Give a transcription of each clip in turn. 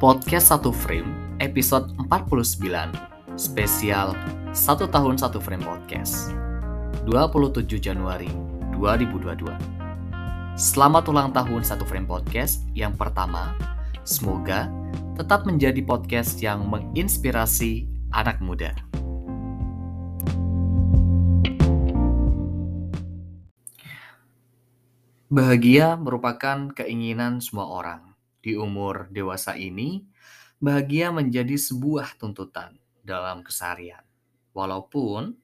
Podcast Satu Frame, episode 49, spesial Satu Tahun Satu Frame Podcast, 27 Januari 2022. Selamat ulang tahun Satu Frame Podcast yang pertama. Semoga tetap menjadi podcast yang menginspirasi anak muda. Bahagia merupakan keinginan semua orang. Di umur dewasa ini, bahagia menjadi sebuah tuntutan dalam keseharian. Walaupun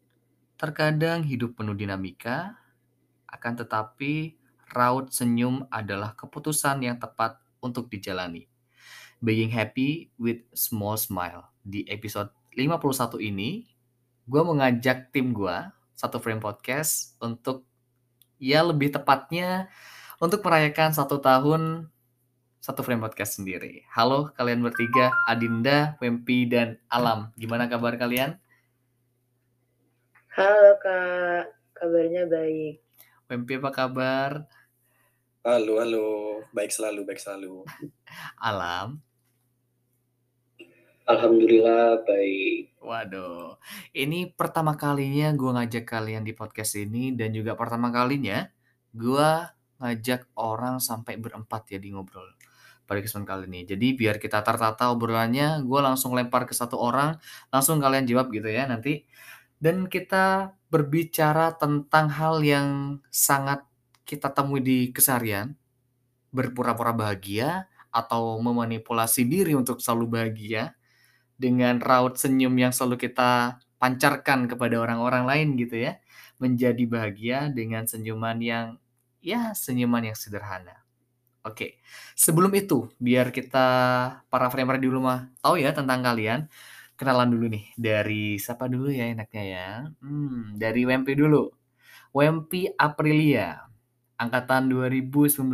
terkadang hidup penuh dinamika, akan tetapi raut senyum adalah keputusan yang tepat untuk dijalani. Being happy with small smile. Di episode 51 ini, gue mengajak tim gue, satu frame podcast, untuk ya lebih tepatnya untuk merayakan satu tahun satu frame podcast sendiri. Halo kalian bertiga, Adinda, Wempi, dan Alam. Gimana kabar kalian? Halo kak, kabarnya baik. Wempi apa kabar? Halo, halo. Baik selalu, baik selalu. Alam? Alhamdulillah baik. Waduh, ini pertama kalinya gue ngajak kalian di podcast ini dan juga pertama kalinya gue ngajak orang sampai berempat ya di ngobrol pada kesempatan kali ini. Jadi biar kita tertata obrolannya, gue langsung lempar ke satu orang, langsung kalian jawab gitu ya nanti. Dan kita berbicara tentang hal yang sangat kita temui di keseharian, berpura-pura bahagia atau memanipulasi diri untuk selalu bahagia dengan raut senyum yang selalu kita pancarkan kepada orang-orang lain gitu ya. Menjadi bahagia dengan senyuman yang ya senyuman yang sederhana. Oke, sebelum itu biar kita para framer di rumah tahu ya tentang kalian, kenalan dulu nih dari siapa dulu ya enaknya ya? Hmm, dari WMP dulu. WMP Aprilia, angkatan 2019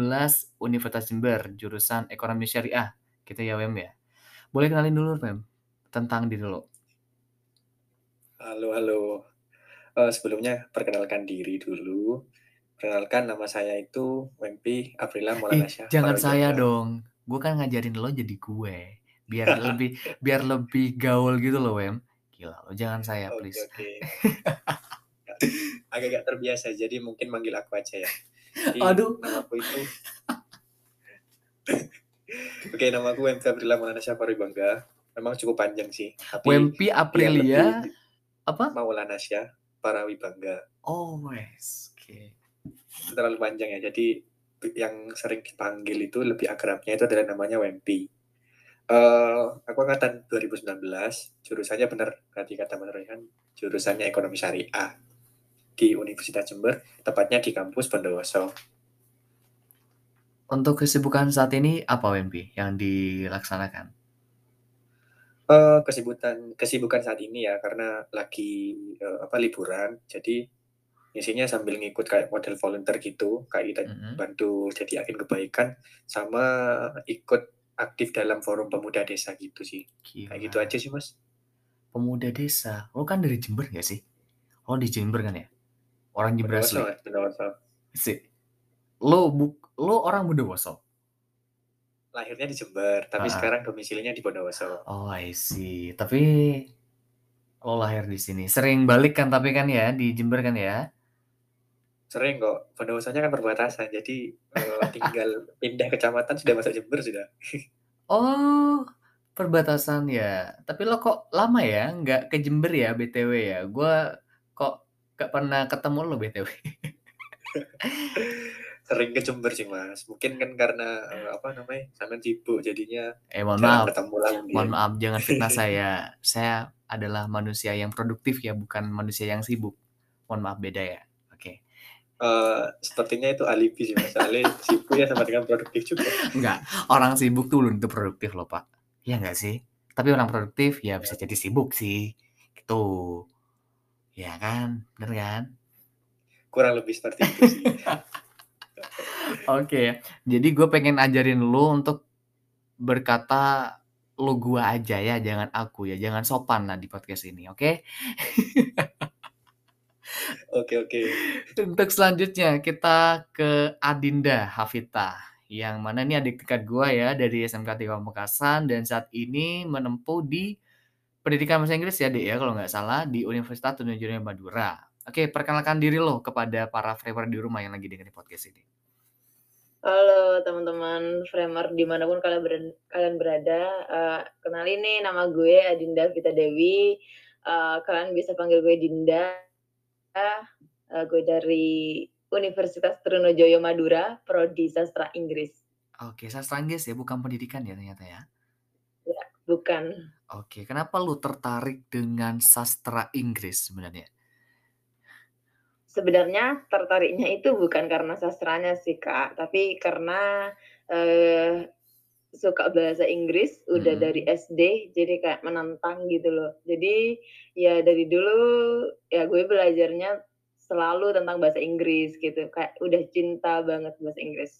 Universitas Jember, jurusan Ekonomi Syariah. Kita ya WM ya. Boleh kenalin dulu Wem tentang diri lo. Halo, halo. Uh, sebelumnya perkenalkan diri dulu. Perkenalkan nama saya itu Wempi Aprila Eh, Maulanasya. jangan saya dong. Gue kan ngajarin lo jadi gue. Biar lebih biar lebih gaul gitu loh, Wem. Gila, lo jangan saya, Oke, please. oke. Agak-agak terbiasa, jadi mungkin manggil aku aja ya. Jadi, Aduh. namaku itu... Oke, nama aku Wempi Aprila Maulanasya Paribangga. Memang cukup panjang sih. Tapi Wempi Aprilia lebih apa? Maulanasya Parawibangga. Oh, wes. Oke. itu terlalu panjang ya. Jadi yang sering dipanggil itu lebih akrabnya itu adalah namanya Wempi. Eh, aku angkatan 2019, jurusannya benar berarti kata Mas Rehan, jurusannya Ekonomi Syariah di Universitas Jember, tepatnya di kampus Bondowoso. Untuk kesibukan saat ini apa, Wempi, yang dilaksanakan? Eh, kesibukan kesibukan saat ini ya karena lagi eh, apa liburan, jadi isinya sambil ngikut kayak model volunteer gitu, kayak kita Mm-mm. bantu jadi agen kebaikan sama ikut aktif dalam forum pemuda desa gitu sih. Kayak gitu Gila. aja sih, Mas. Pemuda desa. Lo kan dari Jember gak sih? Oh, di Jember kan ya? Orang Jember asli. Sih. Lo buk lo orang Bondowoso. Lahirnya di Jember, tapi Ah. sekarang domisilinya di Bondowoso. Oh, I see. Tapi lo lahir di sini. Sering balik kan tapi kan ya di Jember kan ya? Sering kok, Bondowosonya kan perbatasan, jadi eh, tinggal pindah kecamatan sudah masuk Jember sudah. Oh, perbatasan ya. Tapi lo kok lama ya nggak ke Jember ya BTW ya? Gua kok gak pernah ketemu lo BTW. Sering ke Jember sih Mas. Mungkin kan karena eh, apa namanya, sampean sibuk jadinya Eh, mohon maaf. ketemu lagi. Mohon maaf, jangan fitnah saya. Saya adalah manusia yang produktif ya, bukan manusia yang sibuk. Mohon maaf beda ya. Eh, sepertinya itu alibi sih Mas. Soalnya sibuk ya sama dengan produktif juga. Enggak, orang sibuk tuh belum tentu produktif loh, Pak. Iya nggak sih? Tapi orang produktif ya bisa jadi sibuk sih. Gitu. Ya kan? Bener kan? Kurang lebih seperti itu sih. Oke, jadi gue pengen ajarin lu untuk berkata lu gua aja ya, jangan aku ya, jangan sopan lah di podcast ini, oke? Oke, oke. Untuk selanjutnya kita ke Adinda Hafita Yang mana ini adik tingkat gua ya dari SMK 3 Pamekasan dan saat ini menempuh di pendidikan bahasa Inggris ya, Dek, ya kalau nggak salah di Universitas Trunojoyo Madura. Oke, perkenalkan diri lo kepada para framer di rumah yang lagi dengerin podcast ini. Halo teman-teman framer di mana pun kalian berada, kalian berada. Uh, kenalin nih nama gue Adinda Vita Dewi. Uh, kalian bisa panggil gue Dinda. Uh, gue dari Universitas Trunojoyo Madura, Prodi Sastra Inggris. Oke, sastra Inggris ya, bukan pendidikan ya ternyata ya. Ya, bukan. Oke, kenapa lu tertarik dengan sastra Inggris sebenarnya? Sebenarnya tertariknya itu bukan karena sastranya sih kak, tapi karena eh, suka bahasa Inggris udah Hmm. dari SD, jadi kayak menantang gitu loh. Jadi ya dari dulu ya gue belajarnya selalu tentang bahasa Inggris gitu, kayak udah cinta banget bahasa Inggris.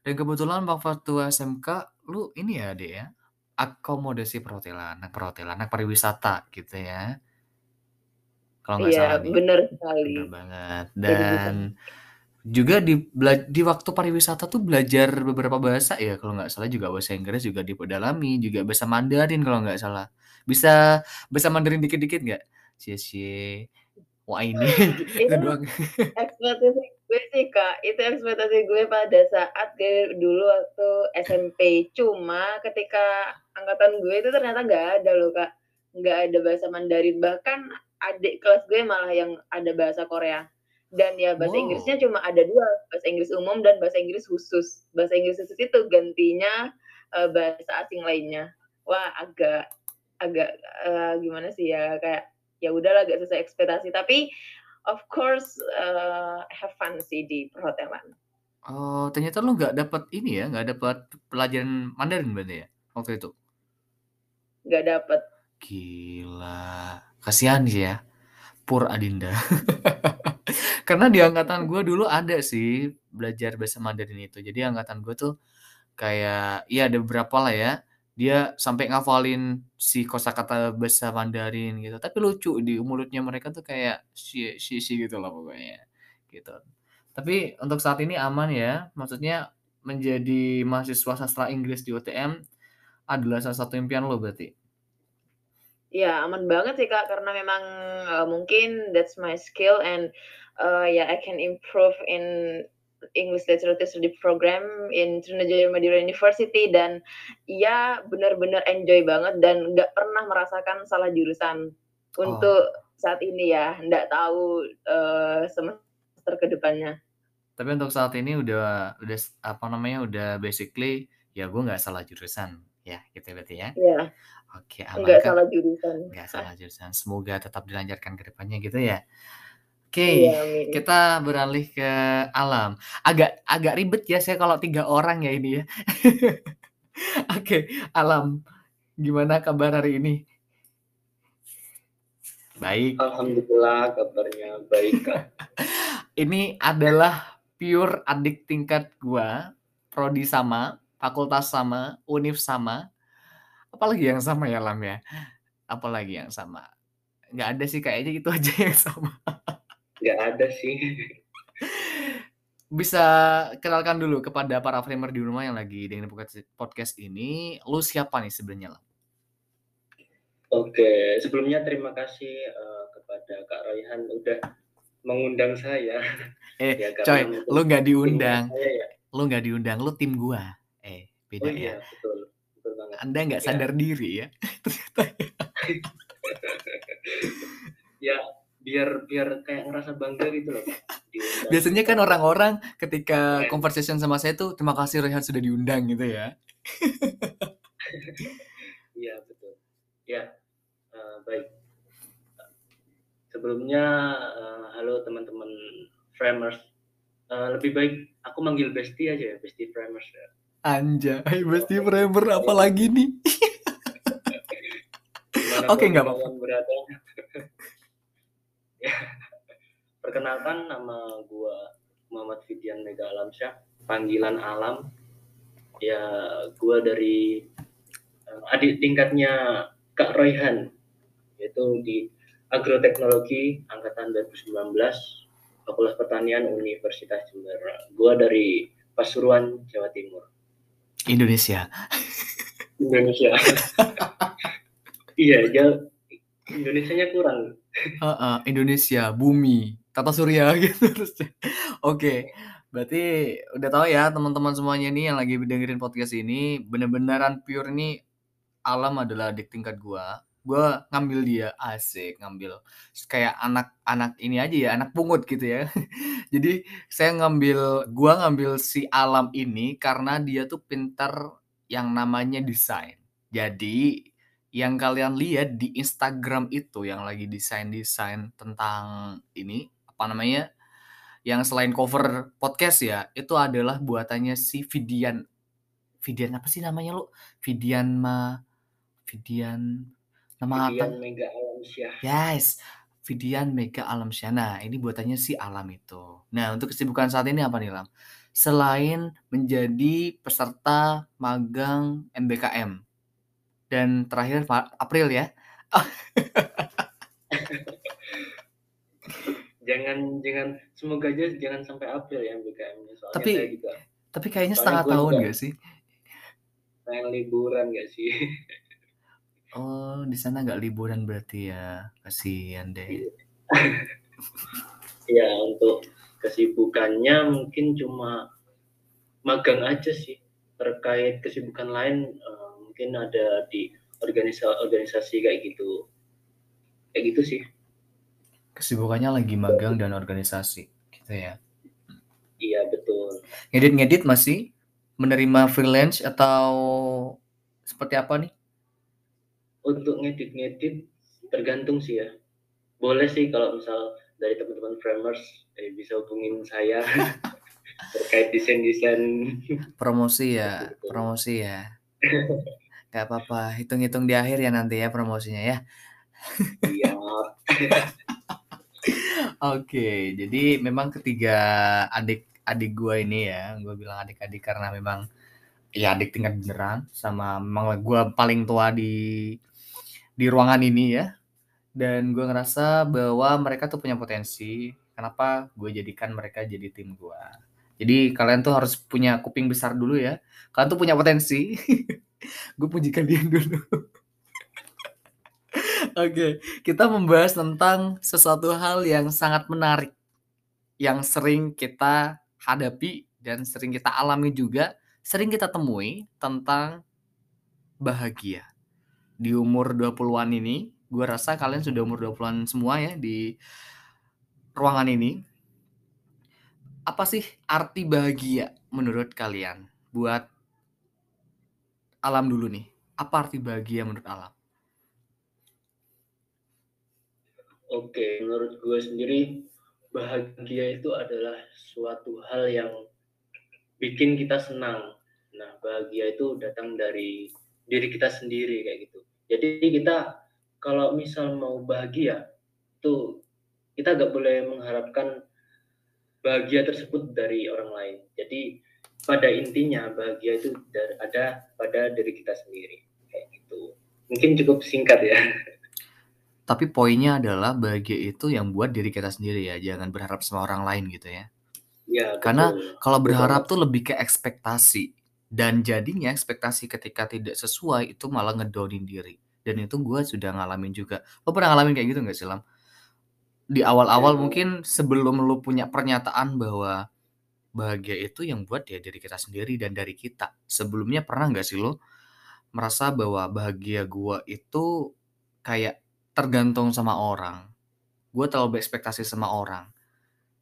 Dan kebetulan waktu SMK lu ini ya, Dek ya, akomodasi perhotelan, anak perhotelan, anak pariwisata gitu ya. Kalau nggak Iya, salah nih. bener sekali. Bener banget. Jadi Dan juga di bela- di waktu pariwisata tuh belajar beberapa bahasa ya kalau nggak salah juga bahasa Inggris juga diperdalami juga bahasa Mandarin kalau nggak salah bisa bahasa Mandarin dikit-dikit nggak? Cie wah ini itu doang ekspektasi gue sih kak, itu ekspektasi gue pada saat gue dulu waktu SMP. Cuma ketika angkatan gue itu ternyata nggak ada loh kak, nggak ada bahasa Mandarin. Bahkan adik kelas gue malah yang ada bahasa Korea. Dan ya bahasa wow Inggrisnya cuma ada dua, bahasa Inggris umum dan bahasa Inggris khusus. Bahasa Inggris khusus itu gantinya eh, bahasa asing lainnya. Wah agak agak eh, gimana sih ya kayak ya udahlah agak sesuai ekspektasi. Tapi of course eh, have fun sih di perhotelan. oh ternyata lu nggak dapat ini ya nggak dapat pelajaran Mandarin berarti ya waktu itu Nggak dapet. gila kasihan sih ya Pur Adinda karena di angkatan gue dulu ada sih belajar bahasa Mandarin itu. Jadi angkatan gue tuh kayak ya ada beberapa lah ya. Dia sampai ngafalin si kosakata bahasa Mandarin gitu. Tapi lucu di mulutnya mereka tuh kayak si si si gitu lah pokoknya gitu. Tapi untuk saat ini aman ya. Maksudnya menjadi mahasiswa sastra Inggris di UTM adalah salah satu impian lo berarti? Ya aman banget sih kak. Karena memang eh, mungkin that's my skill and uh, ya I can improve in English Literature Study Program in Trunojoyo Madura University dan ya benar-benar enjoy banget dan nggak pernah merasakan salah jurusan oh untuk saat ini ya nggak tahu eh, semester ke depannya. Tapi untuk saat ini udah udah apa namanya udah basically ya gue nggak salah jurusan ya gitu berarti ya. Ya Oke aman nggak kan? salah jurusan. Nggak salah jurusan. Semoga tetap dilancarkan ke depannya gitu ya. Oke, Iya amin. kita beralih ke alam. Agak agak ribet ya saya kalau tiga orang ya ini ya. Oke, alam. Gimana kabar hari ini? Baik. Alhamdulillah kabarnya baik kak. Ini adalah pure adik tingkat gua, prodi sama, fakultas sama, univ sama. Apalagi yang sama ya Lam ya? Apalagi yang sama? Nggak ada sih kayaknya itu aja yang sama. Nggak ada sih. Bisa kenalkan dulu kepada para framer di rumah yang lagi dengerin podcast- ini, lu siapa nih sebenarnya Lam? Oke, sebelumnya terima kasih eh, kepada Kak Raihan udah mengundang saya. Eh, Ya coy, lu nggak diundang, saya ya. lu nggak diundang, lu tim gua. Eh, Oh beda iya ya. betul, betul banget. Anda nggak Ya, sadar diri ya? Ternyata ya. Biar biar kayak ngerasa bangga gitu loh diundang. Biasanya kan orang-orang ketika Keren. conversation sama saya tuh terima kasih Rehan sudah diundang gitu ya. Iya betul. Ya eh, baik. Sebelumnya eh, halo teman-teman framers. Eh, lebih baik aku manggil Besti aja ya, Besti framers ya. Anjay, Besti Framer apa lagi nih? Oke, nggak apa-apa. Perkenalkan nama gua Muhammad Fidian Mega Alamsyah, panggilan Alam. Ya, gua dari eh, adik tingkatnya Kak Royhan, yaitu di Agroteknologi angkatan 2019, Fakultas Pertanian Universitas Jember. Gua dari Pasuruan, Jawa Timur. Indonesia. Indonesia. iya. Indonesia-nya kurang. Heeh, Indonesia, bumi, tata surya gitu. Oke, berarti udah tahu ya teman-teman semuanya nih yang lagi dengerin podcast ini, bener-beneran pure nih alam adalah adik tingkat gua. Gua ngambil dia, asik ngambil. Kayak anak-anak ini aja ya, anak pungut gitu ya. Jadi saya ngambil, gua ngambil si alam ini karena dia tuh pintar yang namanya desain. Jadi yang kalian lihat di Instagram itu yang lagi desain-desain tentang ini apa namanya yang selain cover podcast ya itu adalah buatannya si Vidian Vidian apa sih namanya lu Vidian ma Vidian nama Vidian apa Mega Alamsyah. Yes, Vidian Mega Alamsyah. Nah, ini buatannya si Alam itu. Nah, untuk kesibukan saat ini apa nih, Lam? Selain menjadi peserta magang MBKM. Dan terakhir April ya. Jangan jangan semoga aja jangan sampai April ya MBKM-nya. Soalnya Tapi- saya juga Tapi kayaknya Soalnya setengah tahun juga- gak sih? pengen liburan gak sih? Oh, di sana nggak liburan berarti ya. Kasihan deh. ya untuk kesibukannya mungkin cuma magang aja sih. Terkait kesibukan lain eh, mungkin ada di organisasi organisasi kayak gitu. Kayak gitu sih. Kesibukannya lagi magang dan organisasi. Gitu ya. Iya betul. Ngedit-ngedit masih? Menerima freelance atau seperti apa nih? Untuk ngedit-ngedit tergantung sih ya. Boleh sih kalau misal dari teman-teman framers eh, bisa hubungin saya terkait desain-desain Promosi ya, promosi ya. Gak apa-apa, hitung-hitung di akhir ya nanti ya promosinya ya. Iya, Oke, jadi memang ketiga adik-adik gue ini ya, gue bilang adik-adik karena memang ya adik tingkat beneran sama memang gue paling tua di di ruangan ini ya. Dan gue ngerasa bahwa mereka tuh punya potensi. Kenapa gue jadikan mereka jadi tim gue? Jadi kalian tuh harus punya kuping besar dulu ya. Kalian tuh punya potensi. gue puji kalian dulu. Oke, kita membahas tentang sesuatu hal yang sangat menarik yang sering kita hadapi dan sering kita alami juga, sering kita temui tentang bahagia. Di umur 20-an ini, gue rasa kalian sudah umur 20-an semua ya di ruangan ini. Apa sih arti bahagia menurut kalian? Buat alam dulu nih. Apa arti bahagia menurut alam? Oke, menurut gue sendiri bahagia itu adalah suatu hal yang bikin kita senang. Nah, bahagia itu datang dari diri kita sendiri kayak gitu. Jadi kita kalau misal mau bahagia itu kita nggak boleh mengharapkan bahagia tersebut dari orang lain. Jadi pada intinya bahagia itu ada pada diri kita sendiri kayak gitu. Mungkin cukup singkat ya. Tapi poinnya adalah bahagia itu yang buat diri kita sendiri ya, jangan berharap sama orang lain gitu ya. Ya, Karena betul. Kalau berharap tuh lebih ke ekspektasi dan jadinya ekspektasi ketika tidak sesuai itu malah ngedownin diri. Dan itu gue sudah ngalamin juga. Lo pernah ngalamin kayak gitu nggak sih Lam? Di awal-awal Ya. mungkin sebelum lo punya pernyataan bahwa bahagia itu yang buat ya diri kita sendiri dan dari kita. Sebelumnya pernah nggak sih lo merasa bahwa bahagia gue itu kayak tergantung sama orang. Gue terlalu berekspektasi sama orang.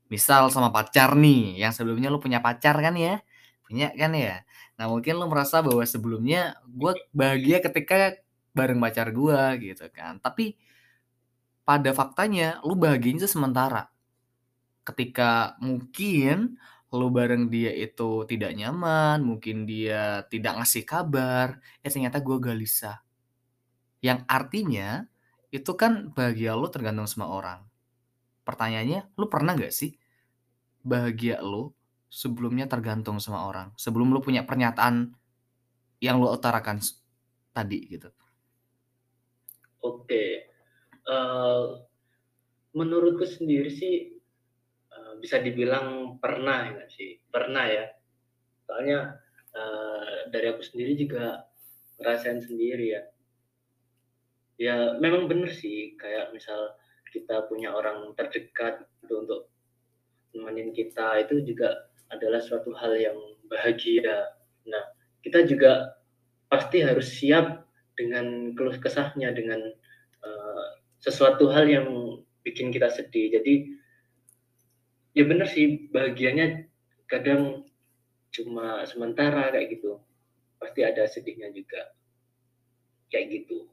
Misal sama pacar nih, yang sebelumnya lu punya pacar kan ya? Punya kan ya? Nah mungkin lu merasa bahwa sebelumnya gue bahagia ketika bareng pacar gue gitu kan. Tapi pada faktanya lu bahagianya sementara. Ketika mungkin lu bareng dia itu tidak nyaman, mungkin dia tidak ngasih kabar, ya ternyata gue gelisah. Yang artinya itu kan bahagia lu tergantung sama orang. Pertanyaannya, lu pernah gak sih bahagia lu sebelumnya tergantung sama orang? Sebelum lu punya pernyataan yang lu utarakan tadi gitu. Oke, eh, menurutku sendiri sih bisa dibilang pernah ya sih, pernah ya. Soalnya uh, dari aku sendiri juga ngerasain sendiri ya. Ya memang bener sih kayak misal kita punya orang terdekat gitu untuk nemenin kita itu juga adalah suatu hal yang bahagia. Nah kita juga pasti harus siap dengan keluh kesahnya dengan uh, sesuatu hal yang bikin kita sedih. Jadi ya bener sih bahagianya kadang cuma sementara kayak gitu. Pasti ada sedihnya juga. Kayak gitu.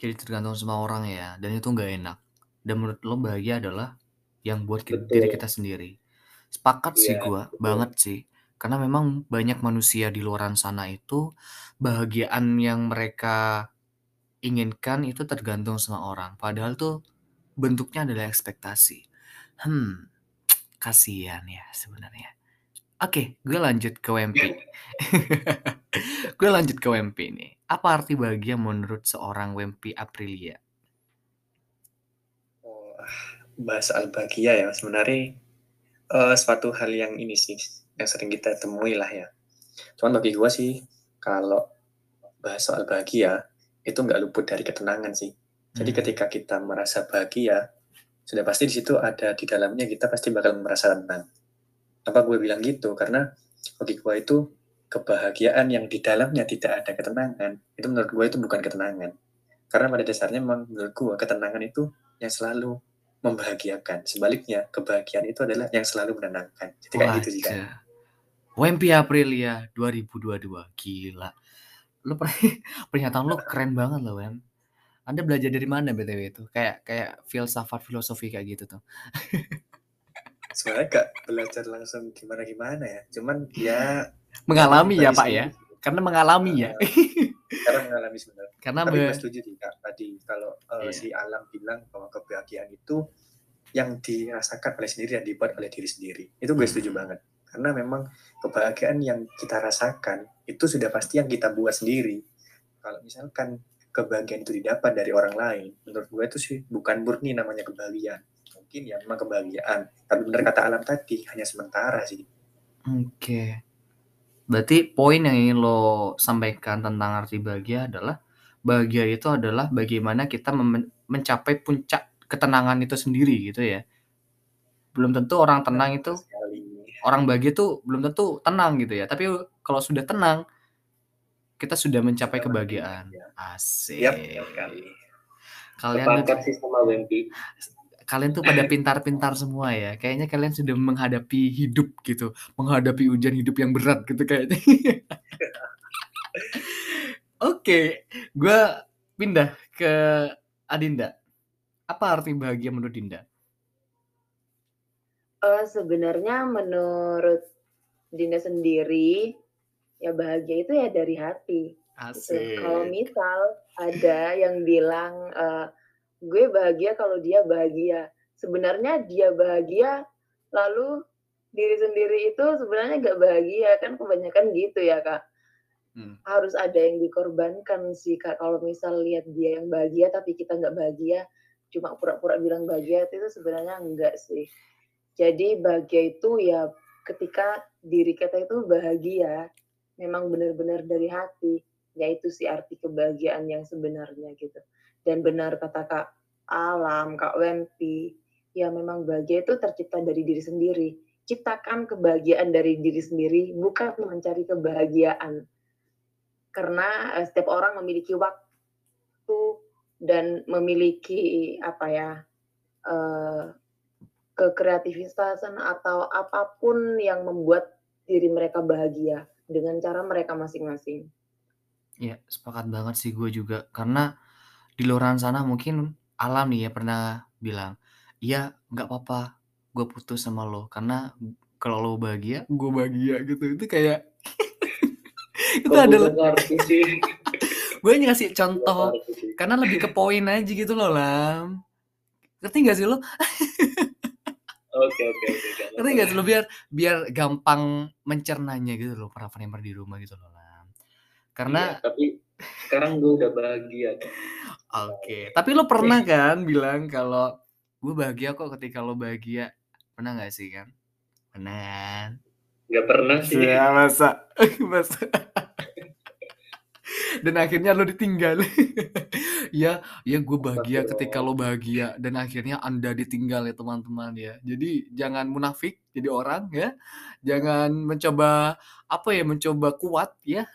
Jadi tergantung sama orang ya dan itu nggak enak. Dan menurut lo bahagia adalah yang buat kita, diri kita sendiri. Sepakat ya, sih iya, gue banget sih. Karena memang banyak manusia di luar sana itu bahagiaan yang mereka inginkan itu tergantung sama orang. Padahal tuh bentuknya adalah ekspektasi hmm kasihan ya sebenarnya oke gue lanjut ke WMP gue lanjut ke WMP nih apa arti bahagia menurut seorang Wempi Aprilia? Oh, bahasa al bahagia ya sebenarnya uh, suatu hal yang ini sih yang sering kita temui lah ya. Cuman bagi gue sih kalau bahasa al bahagia itu nggak luput dari ketenangan sih. Jadi hmm. ketika kita merasa bahagia, sudah pasti di situ ada di dalamnya kita pasti bakal merasa tenang. Apa gue bilang gitu? Karena bagi gue itu kebahagiaan yang di dalamnya tidak ada ketenangan, itu menurut gue itu bukan ketenangan. Karena pada dasarnya memang menurut gue ketenangan itu yang selalu membahagiakan. Sebaliknya, kebahagiaan itu adalah yang selalu menenangkan. Jadi kayak gitu sih kan. WMP Aprilia 2022. Gila. Lu pernyataan lu keren banget loh, Wem. Anda belajar dari mana BTW itu? Kayak kayak filsafat filosofi kayak gitu tuh. Sebenarnya gak belajar langsung gimana-gimana ya. Cuman ya mengalami ya Pak ya karena mengalami ya karena mengalami sebenarnya karena tapi gue setuju sih kak tadi kalau uh, yeah. si alam bilang bahwa kebahagiaan itu yang dirasakan oleh sendiri dan dibuat oleh diri sendiri itu gue setuju banget karena memang kebahagiaan yang kita rasakan itu sudah pasti yang kita buat sendiri kalau misalkan kebahagiaan itu didapat dari orang lain. Menurut gue itu sih bukan murni namanya kebahagiaan. Mungkin ya memang kebahagiaan. Tapi benar kata alam tadi hanya sementara sih. Oke. Okay. Berarti poin yang ingin lo sampaikan tentang arti bahagia adalah, bahagia itu adalah bagaimana kita mencapai puncak ketenangan itu sendiri gitu ya? Belum tentu orang tenang itu orang bahagia itu belum tentu tenang gitu ya, tapi kalau sudah tenang, kita sudah mencapai kebahagiaan. Asik. Kalian sih sama kalian tuh pada pintar-pintar semua ya. Kayaknya kalian sudah menghadapi hidup gitu, menghadapi ujian hidup yang berat gitu kayaknya. Oke, okay, gue pindah ke Adinda. Apa arti bahagia menurut Dinda? Uh, sebenarnya menurut Dinda sendiri, ya bahagia itu ya dari hati. Gitu. Asik. Kalau misal ada yang bilang uh, gue bahagia kalau dia bahagia. Sebenarnya dia bahagia, lalu diri sendiri itu sebenarnya gak bahagia kan kebanyakan gitu ya kak. Hmm. Harus ada yang dikorbankan sih kak. Kalau misal lihat dia yang bahagia tapi kita nggak bahagia, cuma pura-pura bilang bahagia itu sebenarnya enggak sih. Jadi bahagia itu ya ketika diri kita itu bahagia, memang benar-benar dari hati, yaitu sih arti kebahagiaan yang sebenarnya gitu dan benar kata Kak Alam, Kak Wempi, ya memang bahagia itu tercipta dari diri sendiri. Ciptakan kebahagiaan dari diri sendiri, bukan mencari kebahagiaan. Karena uh, setiap orang memiliki waktu dan memiliki apa ya uh, kekreativitasan atau apa pun yang membuat diri mereka bahagia dengan cara mereka masing-masing. Ya, sepakat banget sih gue juga karena di luar sana mungkin Alam nih ya pernah bilang, "Iya, nggak apa-apa, gue putus sama lo karena kalau lo bahagia, gue bahagia," gitu. Itu kayak itu Kok adalah gue ngasih contoh karena lebih ke poin aja gitu loh, Lam. Ngerti gak sih lo? Oke oke oke. Ngerti gak sih lo biar biar gampang mencernanya gitu loh para pendengar di rumah gitu loh, Lam. Karena Iya, tapi sekarang gue udah bahagia. Oke, tapi lo pernah kan bilang kalau gue bahagia kok ketika lo bahagia, pernah nggak sih kan? Pernah nggak pernah sih Ya, masa masa dan akhirnya lo ditinggal. Ya ya gue bahagia ketika lo bahagia dan akhirnya anda ditinggal ya teman-teman ya. Jadi jangan munafik jadi orang ya. Jangan mencoba apa ya mencoba kuat ya.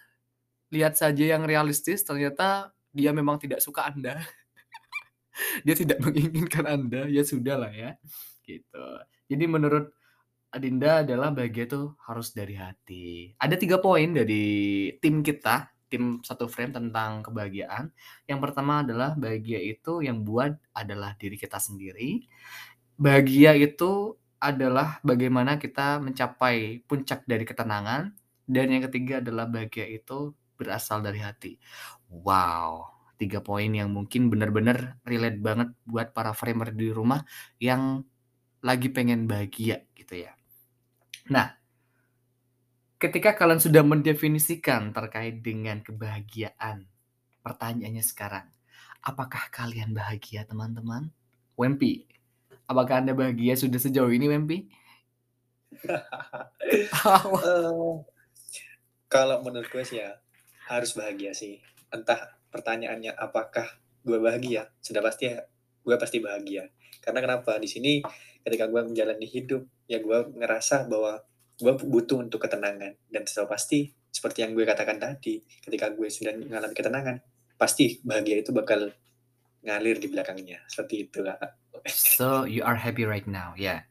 Lihat saja yang realistis ternyata dia memang tidak suka anda. Dia tidak menginginkan anda. Ya sudah lah ya. Gitu. Jadi menurut Adinda adalah bahagia itu harus dari hati. Ada tiga poin dari tim kita, tim satu frame tentang kebahagiaan. Yang pertama adalah bahagia itu yang buat adalah diri kita sendiri. Bahagia itu adalah bagaimana kita mencapai puncak dari ketenangan. Dan yang ketiga adalah bahagia itu berasal dari hati. Wow, tiga poin yang mungkin benar-benar relate banget buat para framer di rumah yang lagi pengen bahagia gitu ya. Nah, ketika kalian sudah mendefinisikan terkait dengan kebahagiaan, pertanyaannya sekarang, apakah kalian bahagia teman-teman? Wempi, apakah Anda bahagia sudah sejauh ini Wempi? Eh, kalau menurut gue sih ya harus bahagia sih. Entah pertanyaannya apakah gue bahagia, sudah pasti ya gue pasti bahagia. Karena kenapa? Di sini ketika gue menjalani hidup, ya gue ngerasa bahwa gue butuh untuk ketenangan. Dan sudah pasti seperti yang gue katakan tadi, ketika gue sudah mengalami ketenangan, pasti bahagia itu bakal ngalir di belakangnya. Seperti itu lah. So you are happy right now, ya? Yeah.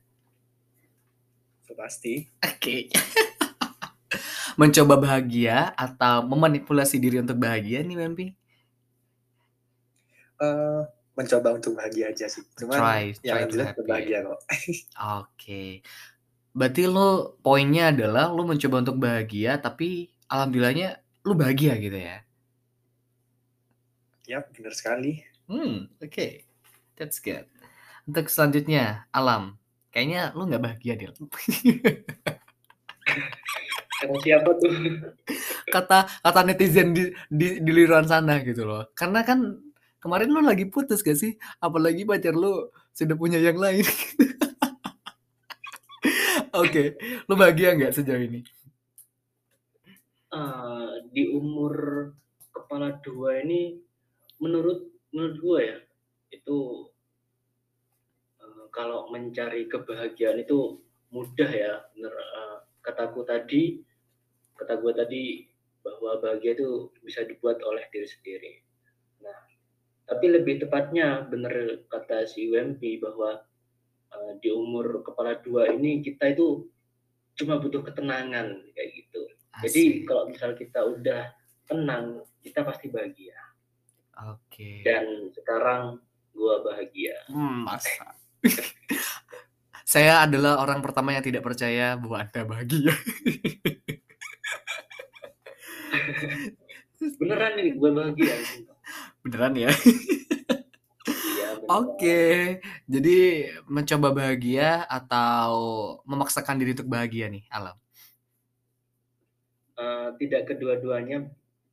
So, pasti. Oke. Okay. Mencoba bahagia atau memanipulasi diri untuk bahagia nih, Wempi? Uh, mencoba untuk bahagia aja sih. Cuman try, yang try jelas bahagia kok. Oke. Okay. Berarti lo poinnya adalah lo mencoba untuk bahagia tapi alhamdulillahnya lo bahagia gitu ya. Ya, benar sekali. Hmm, oke. Okay. That's good. Untuk selanjutnya, Alam. Kayaknya lo nggak bahagia, Dil. Kata siapa tuh? Kata kata netizen di di, di liruan sana gitu loh. Karena kan kemarin lu lagi putus gak sih? Apalagi pacar lu sudah punya yang lain. Oke, okay. lu bahagia nggak sejauh ini? Uh, di umur kepala dua ini, menurut menurut gue ya, itu uh, kalau mencari kebahagiaan itu mudah ya. Bener, uh, kataku tadi, kata gue tadi bahwa bahagia itu bisa dibuat oleh diri sendiri. Nah, tapi lebih tepatnya benar kata si Wempi bahwa uh, di umur kepala dua ini kita itu cuma butuh ketenangan kayak gitu. Asik. Jadi kalau misal kita udah tenang, kita pasti bahagia. Oke. Okay. Dan sekarang gua bahagia. Hmm, masa. Saya adalah orang pertama yang tidak percaya bahwa Anda bahagia. Beneran nih, gue bahagia. Beneran ya? Oke, jadi mencoba bahagia atau memaksakan diri untuk bahagia nih, Alam? Uh, tidak kedua-duanya,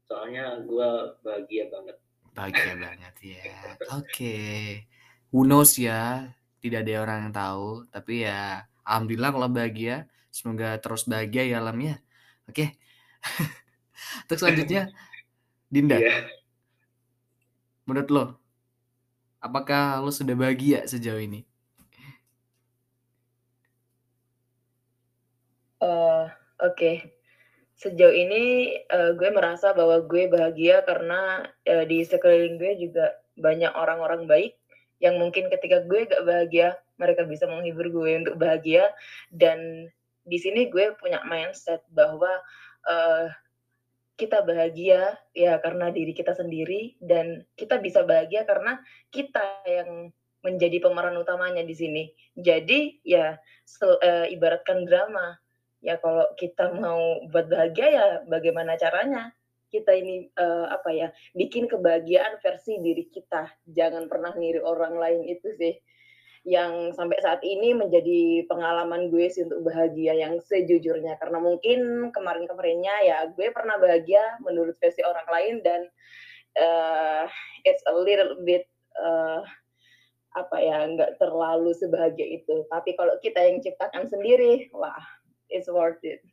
soalnya gue bahagia banget. Bahagia banget ya. Oke, okay. who knows ya? Tidak ada orang yang tahu, tapi ya alhamdulillah kalau bahagia, semoga terus bahagia ya Alam ya. Oke. Okay. Terus selanjutnya, Dinda. Yeah. Menurut lo, apakah lo sudah bahagia sejauh ini? Uh, Oke, okay. sejauh ini uh, gue merasa bahwa gue bahagia karena uh, di sekeliling gue juga banyak orang-orang baik yang mungkin ketika gue gak bahagia, mereka bisa menghibur gue untuk bahagia. Dan di sini gue punya mindset bahwa uh, kita bahagia ya karena diri kita sendiri dan kita bisa bahagia karena kita yang menjadi pemeran utamanya di sini. Jadi ya e, ibaratkan drama. Ya kalau kita mau buat bahagia ya bagaimana caranya? Kita ini e, apa ya? bikin kebahagiaan versi diri kita. Jangan pernah niru orang lain itu sih yang sampai saat ini menjadi pengalaman gue sih untuk bahagia yang sejujurnya. Karena mungkin kemarin-kemarinnya ya gue pernah bahagia menurut versi orang lain dan uh, it's a little bit uh, apa ya nggak terlalu sebahagia itu. Tapi kalau kita yang ciptakan sendiri wah it's worth it.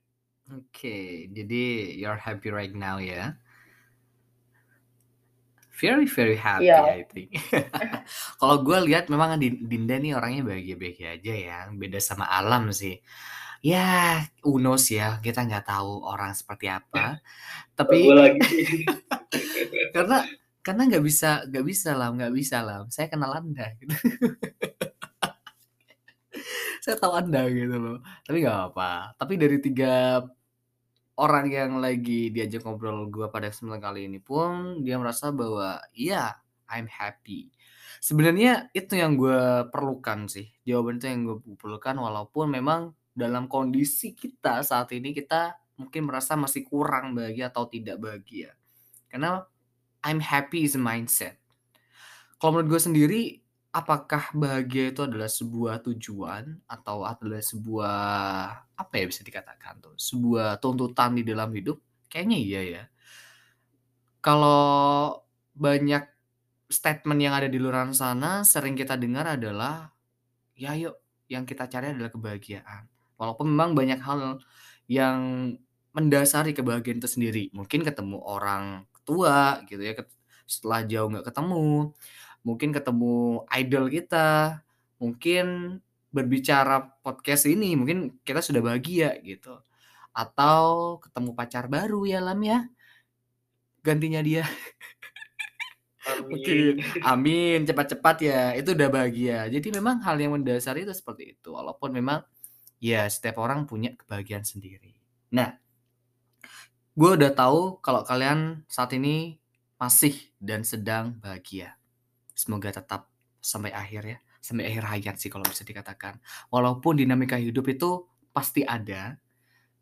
Oke, jadi you're happy right now ya? Very very happy Iya. I think. Kalau gue lihat memang Din Dinda nih orangnya bahagia-bahagia aja ya, beda sama Alam sih. Ya, knows ya, kita nggak tahu orang seperti apa. Tapi lagi. karena karena nggak bisa nggak bisa Lam, nggak bisa Lam. Saya kenal Anda gitu. Saya tahu Anda gitu loh. Tapi nggak apa. Tapi dari tiga orang yang lagi diajak ngobrol gue pada kesempatan kali ini pun dia merasa bahwa iya I'm happy. Sebenarnya itu yang gue perlukan sih. Jawaban itu yang gue perlukan walaupun memang dalam kondisi kita saat ini kita mungkin merasa masih kurang bahagia atau tidak bahagia. Karena I'm happy is a mindset. Kalau menurut gue sendiri, apakah bahagia itu adalah sebuah tujuan atau adalah sebuah apa ya bisa dikatakan tuh sebuah tuntutan di dalam hidup? Kayaknya iya ya. Kalau banyak statement yang ada di luar sana sering kita dengar adalah ya yuk yang kita cari adalah kebahagiaan. Walaupun memang banyak hal yang mendasari kebahagiaan itu sendiri. Mungkin ketemu orang tua gitu ya, setelah jauh nggak ketemu, mungkin ketemu idol kita, mungkin berbicara podcast ini, mungkin kita sudah bahagia gitu. Atau ketemu pacar baru ya Lam ya, gantinya dia. Mungkin. Amin. Amin, cepat-cepat ya. Itu udah bahagia. Jadi memang hal yang mendasari itu seperti itu. Walaupun memang ya setiap orang punya kebahagiaan sendiri. Nah, gue udah tahu kalau kalian saat ini masih dan sedang bahagia. Semoga tetap sampai akhir ya. Sampai akhir hayat sih kalau bisa dikatakan. Walaupun dinamika hidup itu pasti ada.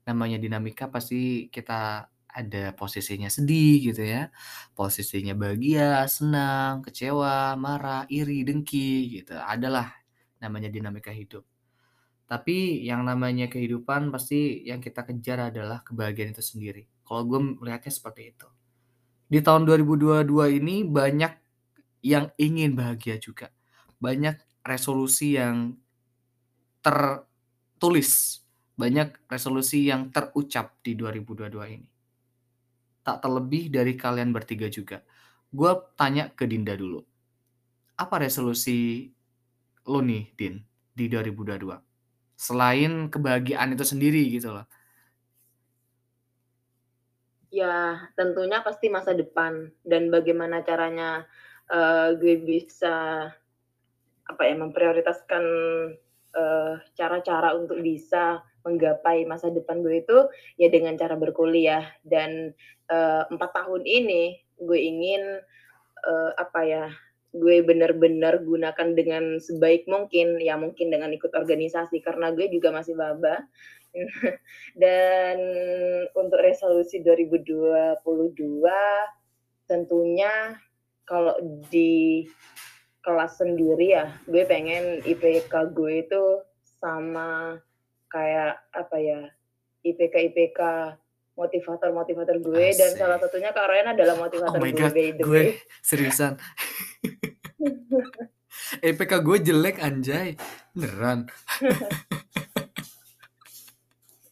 Namanya dinamika pasti kita ada posisinya sedih gitu ya posisinya bahagia, senang, kecewa, marah, iri, dengki gitu. Adalah namanya dinamika hidup. Tapi yang namanya kehidupan pasti yang kita kejar adalah kebahagiaan itu sendiri. Kalau gue melihatnya seperti itu. Di tahun 2022 ini banyak yang ingin bahagia juga. Banyak resolusi yang tertulis. Banyak resolusi yang terucap di 2022 ini tak terlebih dari kalian bertiga juga. Gue tanya ke Dinda dulu. Apa resolusi lo nih, Din, di 2022? Selain kebahagiaan itu sendiri gitu loh. Ya, tentunya pasti masa depan dan bagaimana caranya uh, gue bisa apa ya memprioritaskan uh, cara-cara untuk bisa menggapai masa depan gue itu ya dengan cara berkuliah. Dan empat uh, tahun ini gue ingin uh, apa ya gue benar-benar gunakan dengan sebaik mungkin ya mungkin dengan ikut organisasi karena gue juga masih baba. Dan untuk resolusi 2022 tentunya kalau di kelas sendiri ya gue pengen IPK gue itu sama kayak apa ya IPK IPK motivator motivator gue Asik. dan salah satunya Kak Ryan adalah motivator oh my gue God, gue way. seriusan IPK gue jelek anjay beneran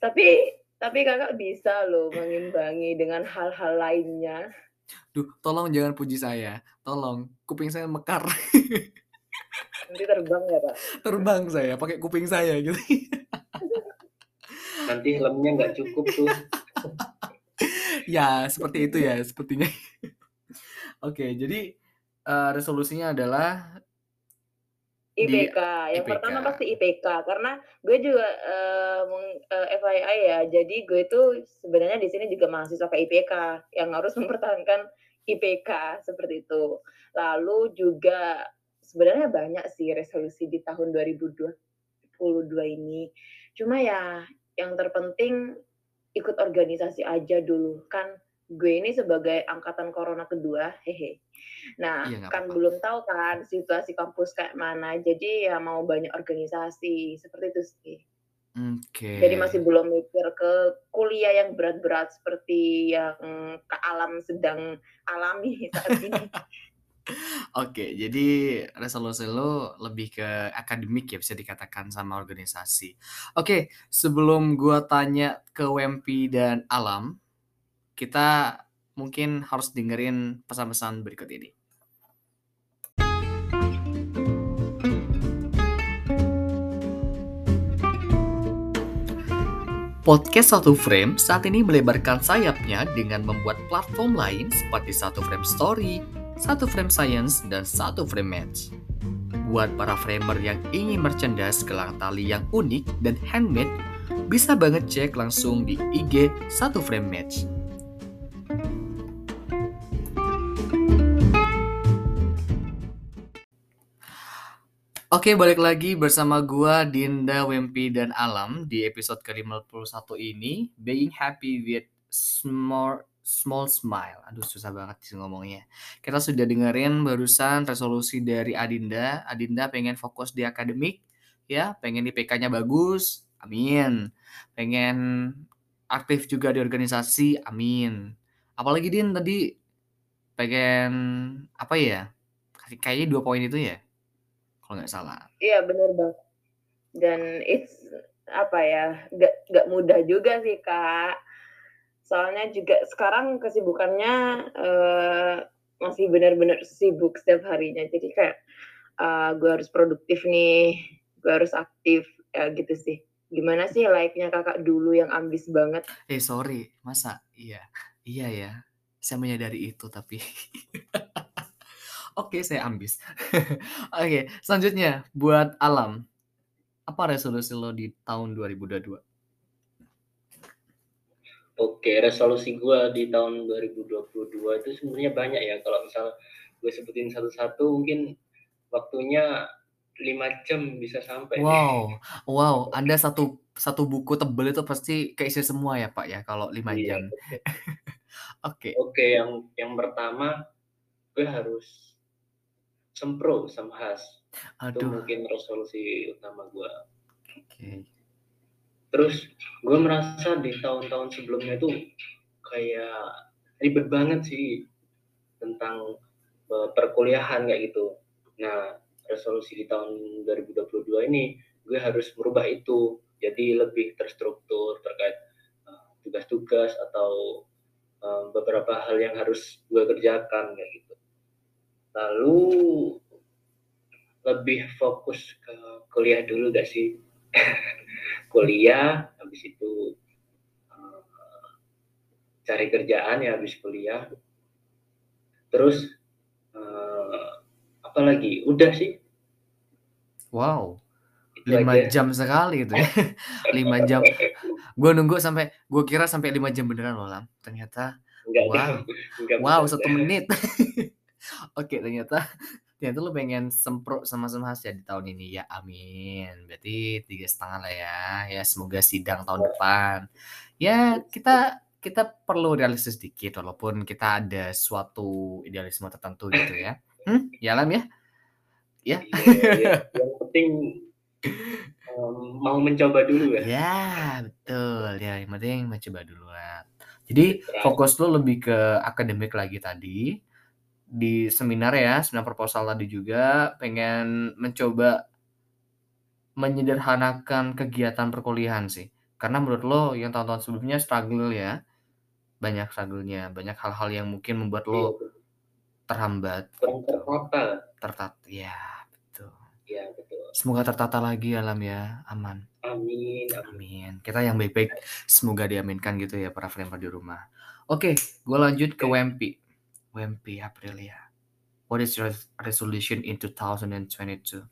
tapi tapi kakak bisa loh mengimbangi dengan hal-hal lainnya Duh, tolong jangan puji saya. Tolong, kuping saya mekar. nanti terbang ya pak Terbang saya, pakai kuping saya gitu. Nanti helmnya nggak cukup tuh. ya, seperti itu ya, sepertinya. Oke, jadi uh, resolusinya adalah IPK. Yang IPK. pertama pasti IPK karena gue juga uh, uh, FYI ya. Jadi gue itu sebenarnya di sini juga mahasiswa ke IPK yang harus mempertahankan IPK seperti itu. Lalu juga sebenarnya banyak sih resolusi di tahun 2022 ini. Cuma ya yang terpenting ikut organisasi aja dulu kan gue ini sebagai angkatan corona kedua hehe nah nggak kan apa-apa. belum tahu kan situasi kampus kayak mana jadi ya mau banyak organisasi seperti itu sih Oke. jadi masih belum mikir ke kuliah yang berat-berat seperti yang ke alam sedang alami saat ini Oke, jadi resolusi lo lebih ke akademik ya bisa dikatakan sama organisasi. Oke, sebelum gua tanya ke Wempi dan Alam, kita mungkin harus dengerin pesan-pesan berikut ini. Podcast Satu Frame saat ini melebarkan sayapnya dengan membuat platform lain seperti Satu Frame Story, Satu Frame Science, dan Satu Frame Match. Buat para framer yang ingin merchandise gelang tali yang unik dan handmade, bisa banget cek langsung di IG Satu Frame Match. Oke, balik lagi bersama gua Dinda, Wempi, dan Alam di episode ke-51 ini Being Happy with Small Small Smile. Aduh, susah banget sih ngomongnya. Kita sudah dengerin barusan resolusi dari Adinda. Adinda pengen fokus di akademik, ya, pengen IPK-nya bagus. Amin. Pengen aktif juga di organisasi. Amin. Apalagi Din tadi pengen apa ya? Kayaknya dua poin itu ya kalau nggak salah. Iya benar bang. Dan it's apa ya, nggak nggak mudah juga sih kak. Soalnya juga sekarang kesibukannya uh, masih benar-benar sibuk setiap harinya. Jadi kayak uh, gue harus produktif nih, gue harus aktif, ya gitu sih. Gimana sih like-nya kakak dulu yang ambis banget? Eh sorry, masa? Iya, iya ya. Saya menyadari itu tapi Oke, saya ambis. Oke, selanjutnya buat Alam. Apa resolusi lo di tahun 2022? Oke, resolusi gue di tahun 2022 itu sebenarnya banyak ya. Kalau misal gue sebutin satu-satu mungkin waktunya lima jam bisa sampai. Wow, wow, Anda satu satu buku tebel itu pasti keisi semua ya Pak ya kalau lima iya, jam. Oke. Oke, yang yang pertama gue harus sempro sama khas Aduh. itu mungkin resolusi utama gue okay. terus gue merasa di tahun-tahun sebelumnya tuh kayak ribet banget sih tentang uh, perkuliahan kayak gitu nah resolusi di tahun 2022 ini gue harus merubah itu jadi lebih terstruktur terkait uh, tugas-tugas uh, atau uh, beberapa hal yang harus gue kerjakan kayak gitu lalu lebih fokus ke kuliah dulu gak sih? Kuliah habis itu uh, cari kerjaan ya habis kuliah. Terus uh, apa lagi? Udah sih. Wow. Lima jam sekali itu ya. Lima jam. Gue nunggu sampai gue kira sampai lima jam beneran loh lam. Ternyata enggak, wow. Enggak wow satu menit Oke, ternyata ternyata lu pengen semprot sama semhas ya di tahun ini. Ya amin. Berarti tiga setengah lah ya. Ya semoga sidang tahun depan. Ya kita kita perlu realistis sedikit walaupun kita ada suatu idealisme tertentu gitu ya. Hmm? ya alam ya? Ya. Iya, iya. yang penting um, mau mencoba dulu ya. Ya betul. Ya yang penting mencoba dulu jadi fokus lu lebih ke akademik lagi tadi di seminar ya, seminar proposal tadi juga pengen mencoba menyederhanakan kegiatan perkuliahan sih. Karena menurut lo yang tahun-tahun sebelumnya struggle ya, banyak struggle-nya, banyak hal-hal yang mungkin membuat lo iya, terhambat. tertata. Tertata, ya betul. Ya betul. Semoga tertata lagi alam ya, aman. Amin. Amin. Kita yang baik-baik semoga diaminkan gitu ya para framer di rumah. Oke, gue lanjut ke WMP. WMP Aprilia. What is your resolution in 2022?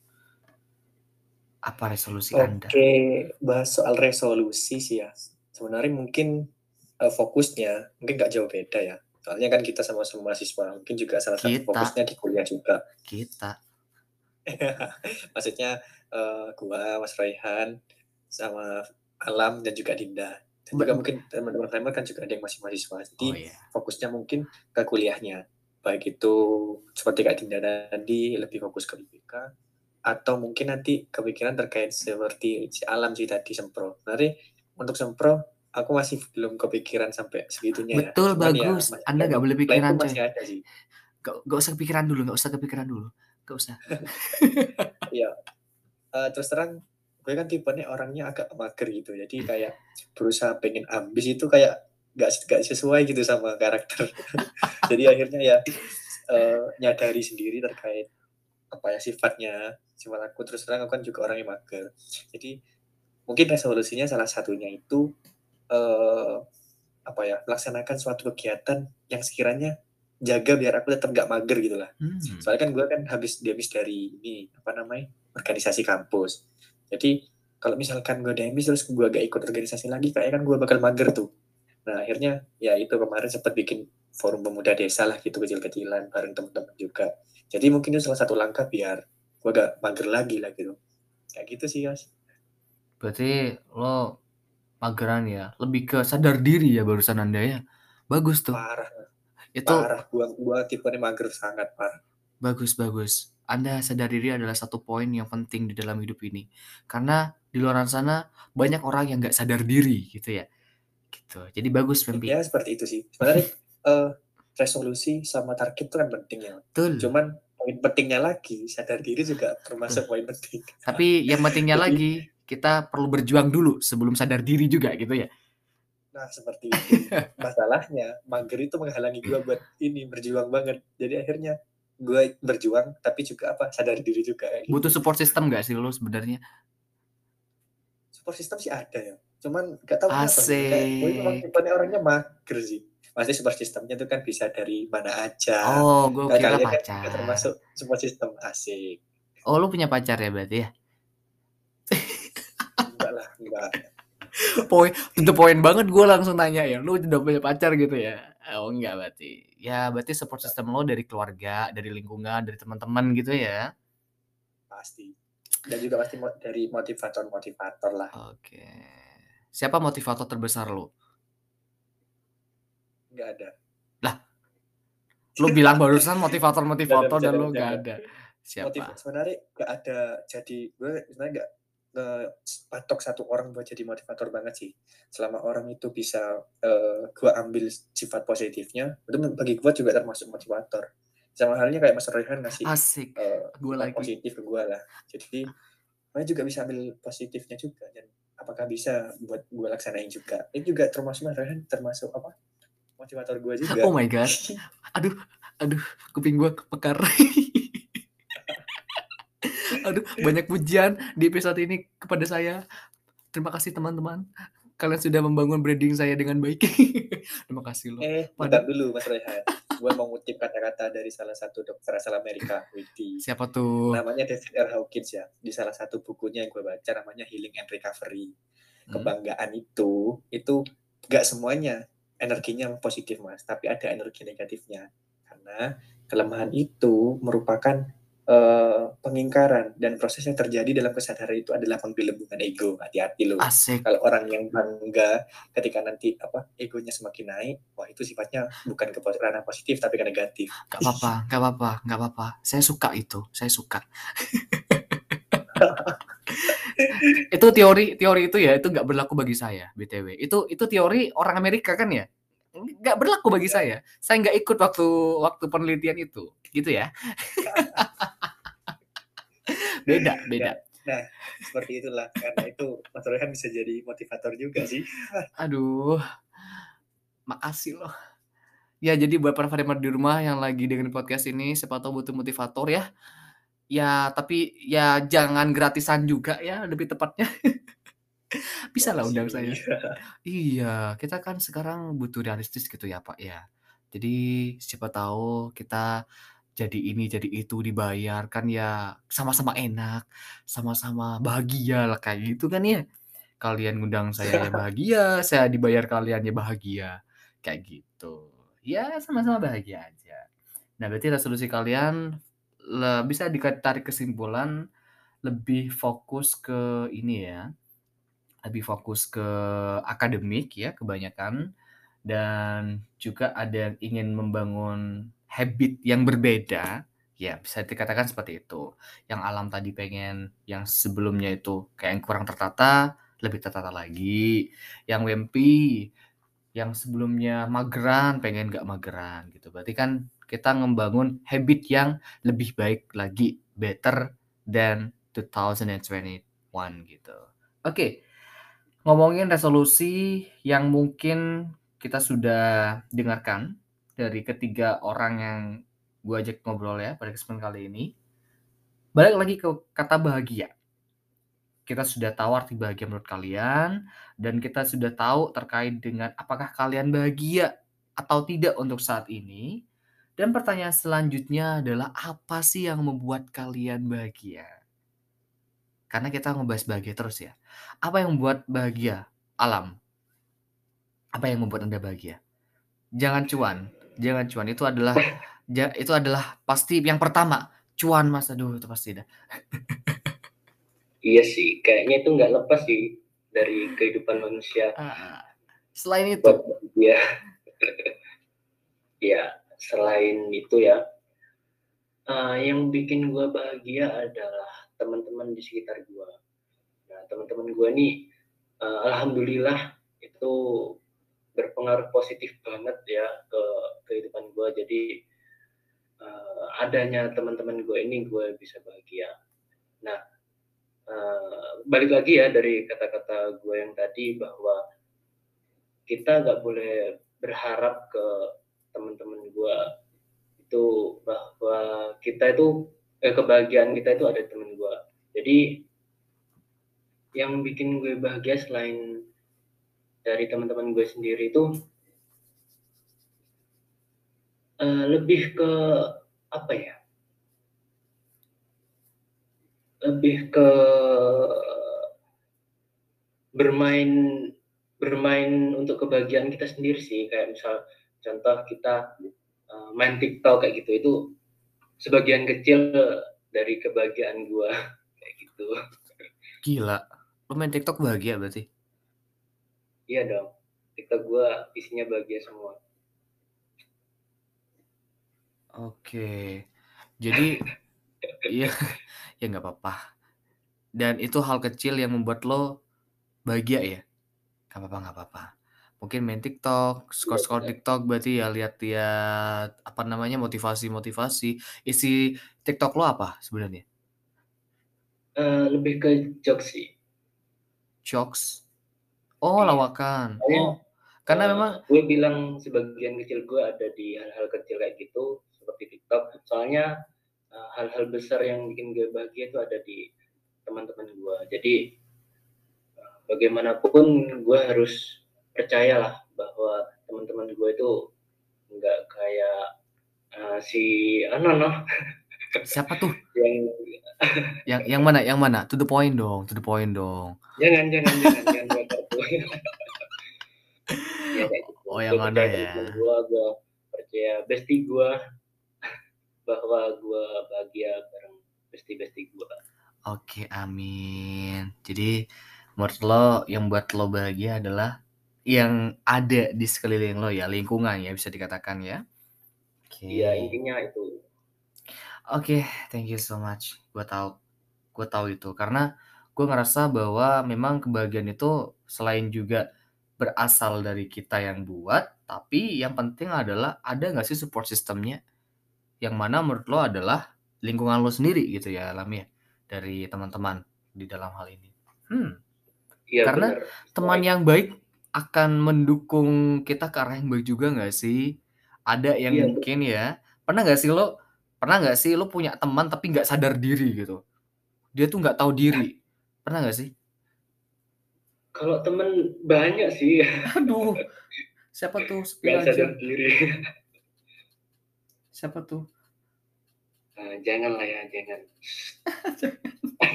Apa resolusi Oke, Anda? Oke, bahas soal resolusi sih ya. Sebenarnya mungkin uh, fokusnya mungkin nggak jauh beda ya. Soalnya kan kita sama-sama mahasiswa, mungkin juga salah satu kita. fokusnya di kuliah juga. Kita. Maksudnya uh, gua, Mas Raihan, sama Alam dan juga Dinda dan juga mungkin teman-teman Primer kan juga ada yang masih mahasiswa jadi oh, iya. fokusnya mungkin ke kuliahnya baik itu seperti Kak Dinda tadi lebih fokus ke IPK atau mungkin nanti kepikiran terkait seperti si alam sih tadi sempro nanti untuk sempro aku masih belum kepikiran sampai segitunya betul ya. bagus ya, anda nggak boleh pikiran masih ada sih Gak, gak usah kepikiran dulu, gak usah kepikiran dulu. Gak usah. Iya. Eh, terus terang gue kan tipenya orangnya agak mager gitu. Jadi kayak berusaha pengen ambis itu kayak gak, gak sesuai gitu sama karakter. Jadi akhirnya ya eh, nyadari sendiri terkait apa ya sifatnya sifat aku terus terang aku kan juga orang yang mager. Jadi mungkin resolusinya salah satunya itu eh, apa ya melaksanakan suatu kegiatan yang sekiranya jaga biar aku tetap gak mager gitu lah. Hmm. Soalnya kan gue kan habis demis dari ini apa namanya organisasi kampus. Jadi kalau misalkan gue demis terus gue gak ikut organisasi lagi kayaknya kan gue bakal mager tuh. Nah akhirnya ya itu kemarin sempat bikin forum pemuda desa lah gitu kecil-kecilan bareng teman-teman juga. Jadi mungkin itu salah satu langkah biar gue gak mager lagi lah gitu. Kayak gitu sih guys. Berarti lo mageran ya, lebih ke sadar diri ya barusan anda ya. Bagus tuh. Parah, Itu parah. Gue gua tipe mager sangat parah. bagus bagus. Anda sadar diri adalah satu poin yang penting di dalam hidup ini. Karena di luar sana banyak orang yang nggak sadar diri gitu ya. Gitu. Jadi bagus Pempi. Ya seperti itu sih. Sebenarnya eh, resolusi sama target itu kan penting ya. Betul. Cuman poin pentingnya lagi sadar diri juga termasuk poin penting. Tapi yang pentingnya lagi kita perlu berjuang dulu sebelum sadar diri juga gitu ya. Nah seperti itu. Masalahnya mager itu menghalangi gue buat ini berjuang banget. Jadi akhirnya gue berjuang tapi juga apa sadar diri juga. gitu. Butuh support system gak sih lo sebenarnya? Support system sih ada ya. Cuman gak tahu kenapa. Kayak gue memang tipenya orangnya mager sih. Maksudnya support systemnya itu kan bisa dari mana aja. Oh, gue kira kalian kan pacar. termasuk support system asik. Oh, lo punya pacar ya berarti ya? Enggak lah, enggak. Poin, tentu poin banget gue langsung tanya ya. Lo udah punya pacar gitu ya? Oh enggak berarti. Ya berarti support system lo dari keluarga, dari lingkungan, dari teman-teman gitu ya? Pasti. Dan juga pasti dari motivator-motivator lah. Oke. Siapa motivator terbesar lo? Enggak ada. Lo bilang barusan motivator-motivator dan lo bercanda, nggak bercanda. ada. Siapa? sebenarnya gak ada jadi gue sebenarnya gak patok satu orang buat jadi motivator banget sih selama orang itu bisa eh, gue ambil sifat positifnya itu bagi gue juga termasuk motivator sama halnya kayak Mas Rehan ngasih Asik. eh, Gue sifat lagi. positif ke gue lah jadi gue juga bisa ambil positifnya juga dan apakah bisa buat gue laksanain juga ini juga termasuk Mas Rehan termasuk apa motivator gue juga Oh my god. Aduh, aduh, kuping gue mekar. aduh, banyak pujian di episode ini kepada saya. Terima kasih teman-teman. Kalian sudah membangun branding saya dengan baik. Terima kasih loh. eh Pada- dulu Mas Rehan gue mau ngutip kata-kata dari salah satu dokter asal Amerika Widi Siapa tuh? namanya David R. Hawkins ya di salah satu bukunya yang gue baca namanya Healing and Recovery Hmm. kebanggaan itu itu gak semuanya energinya positif mas tapi ada energi negatifnya karena kelemahan itu merupakan eh, pengingkaran dan proses yang terjadi dalam kesadaran itu adalah penggelembungan ego. Hati-hati loh. Asik. kalau orang yang bangga ketika nanti apa egonya semakin naik wah itu sifatnya bukan ke ranah positif tapi ke negatif. Gak apa-apa, gak apa-apa, gak apa-apa. Saya suka itu, saya suka. itu teori teori itu ya itu nggak berlaku bagi saya btw itu itu teori orang Amerika kan ya? Nggak berlaku bagi saya. Saya nggak ikut waktu waktu penelitian itu. Gitu ya beda beda. Seperti itulah. Karena itu Mas Rehan bisa jadi motivator juga sih. Aduh makasih loh. Ya jadi buat para farmer di rumah yang lagi dengerin podcast ini siapa tahu butuh motivator ya. Ya tapi ya jangan gratisan juga ya lebih tepatnya. Bisa lah undang saya. Iya, kita kan sekarang butuh realistis gitu ya, Pak ya. Jadi siapa tahu kita jadi ini jadi itu dibayar kan ya sama-sama enak, sama-sama bahagia lah kayak gitu kan ya. Kalian ngundang saya ya bahagia, saya dibayar kalian ya bahagia. Kayak gitu. Ya sama-sama bahagia aja. Nah, berarti resolusi kalian bisa ditarik kesimpulan lebih fokus ke ini ya lebih fokus ke akademik ya kebanyakan dan juga ada yang ingin membangun habit yang berbeda ya bisa dikatakan seperti itu. Yang alam tadi pengen yang sebelumnya itu kayak yang kurang tertata lebih tertata lagi. Yang WMP yang sebelumnya mageran pengen gak mageran gitu. Berarti kan kita ngebangun habit yang lebih baik lagi, better than 2021 gitu. Oke, ngomongin resolusi yang mungkin kita sudah dengarkan dari ketiga orang yang gue ajak ngobrol ya pada kesempatan kali ini. Balik lagi ke kata bahagia. Kita sudah tahu arti bahagia menurut kalian dan kita sudah tahu terkait dengan apakah kalian bahagia atau tidak untuk saat ini. Dan pertanyaan selanjutnya adalah apa sih yang membuat kalian bahagia? Karena kita ngebahas bahagia terus ya. Apa yang membuat bahagia? Alam. Apa yang membuat Anda bahagia? Jangan cuan. Jangan cuan. Itu adalah ja, itu adalah pasti yang pertama. Cuan Mas. Aduh, itu pasti dah. Iya sih, kayaknya itu nggak lepas sih dari kehidupan manusia. Ah, selain itu, dia, ya selain itu ya, uh, yang bikin gue bahagia adalah teman-teman di sekitar gue. Nah, teman-teman gue nih, uh, alhamdulillah itu berpengaruh positif banget ya ke kehidupan gue. Jadi uh, adanya teman-teman gue ini gue bisa bahagia. Nah, uh, balik lagi ya dari kata-kata gue yang tadi bahwa kita nggak boleh berharap ke teman-teman gue itu bahwa kita itu eh, kebahagiaan kita itu ada teman gue jadi yang bikin gue bahagia selain dari teman-teman gue sendiri itu uh, lebih ke apa ya lebih ke bermain bermain untuk kebahagiaan kita sendiri sih. Kayak misal contoh kita uh, main TikTok kayak gitu itu sebagian kecil dari kebahagiaan gua. Kayak gitu. Gila. Lo main TikTok bahagia berarti iya dong. TikTok gua isinya bahagia semua. Oke. Jadi iya ya nggak apa-apa. Dan itu hal kecil yang membuat lo bahagia ya? Nggak apa-apa nggak apa-apa. Mungkin main TikTok scroll-scroll TikTok berarti ya lihat-lihat apa namanya motivasi-motivasi. Isi TikTok lo apa sebenarnya? Uh, lebih ke jokes sih. Jokes oh lawakan. Oh karena uh, memang gue bilang sebagian kecil gue ada di hal-hal kecil kayak gitu seperti TikTok. Soalnya hal-hal besar yang bikin gue bahagia itu ada di teman-teman gue. Jadi bagaimanapun gue harus percayalah bahwa teman-teman gue itu nggak kayak uh, si Ana noh siapa tuh? Yang yang yang mana yang mana? To the point dong to the point dong. Jangan jangan jangan jangan gue ya, oh yang ada ya gue gue percaya bestie gue bahwa gue bahagia bareng bestie-bestie gue. Oke, amin. Jadi menurut lo yang buat lo bahagia adalah yang ada di sekeliling lo ya, lingkungan ya bisa dikatakan ya. Oke. Iya, intinya itu. Oke, thank you so much. Gue tahu, gue tahu itu karena gue ngerasa bahwa memang kebahagiaan itu selain juga berasal dari kita yang buat, tapi yang penting adalah ada nggak sih support sistemnya yang mana menurut lo adalah lingkungan lo sendiri gitu ya Alam ya dari teman-teman di dalam hal ini. Hmm. Ya, Karena bener. teman yang baik akan mendukung kita ke arah yang baik juga nggak sih? Ada yang ya, mungkin betul. ya pernah nggak sih lo pernah nggak sih lo punya teman tapi nggak sadar diri gitu? Dia tuh nggak tahu diri. Pernah nggak sih? Kalau temen banyak sih. Aduh, siapa tuh? Nggak sadar diri. Siapa tuh? Uh, jangan lah ya, jangan.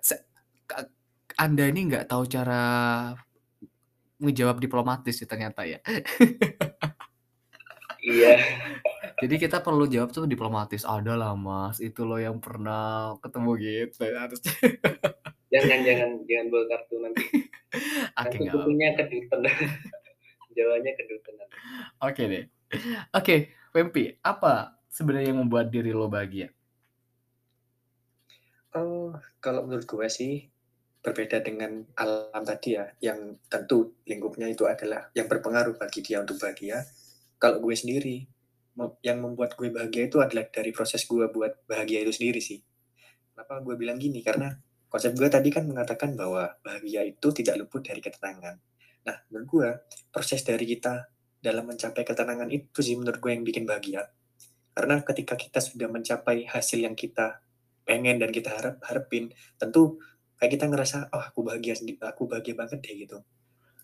Anda ini nggak tahu cara menjawab diplomatis sih ternyata ya. iya. Jadi kita perlu jawab tuh diplomatis. Ada lah mas, itu loh yang pernah ketemu gitu. Harus. jangan jangan jangan bawa kartu nanti. Oke, nanti bukunya kedutan. Jawabannya kedutan. Oke deh. Oke, Wempi, apa sebenarnya yang membuat diri lo bahagia? Oh, kalau menurut gue sih berbeda dengan alam tadi ya, yang tentu lingkupnya itu adalah yang berpengaruh bagi dia untuk bahagia. Kalau gue sendiri, yang membuat gue bahagia itu adalah dari proses gue buat bahagia itu sendiri sih. Kenapa gue bilang gini? Karena konsep gue tadi kan mengatakan bahwa bahagia itu tidak luput dari ketenangan. Nah, menurut gue proses dari kita dalam mencapai ketenangan itu sih menurut gue yang bikin bahagia. Karena ketika kita sudah mencapai hasil yang kita pengen dan kita harap harapin, tentu kayak kita ngerasa, oh aku bahagia sendi- aku bahagia banget deh gitu.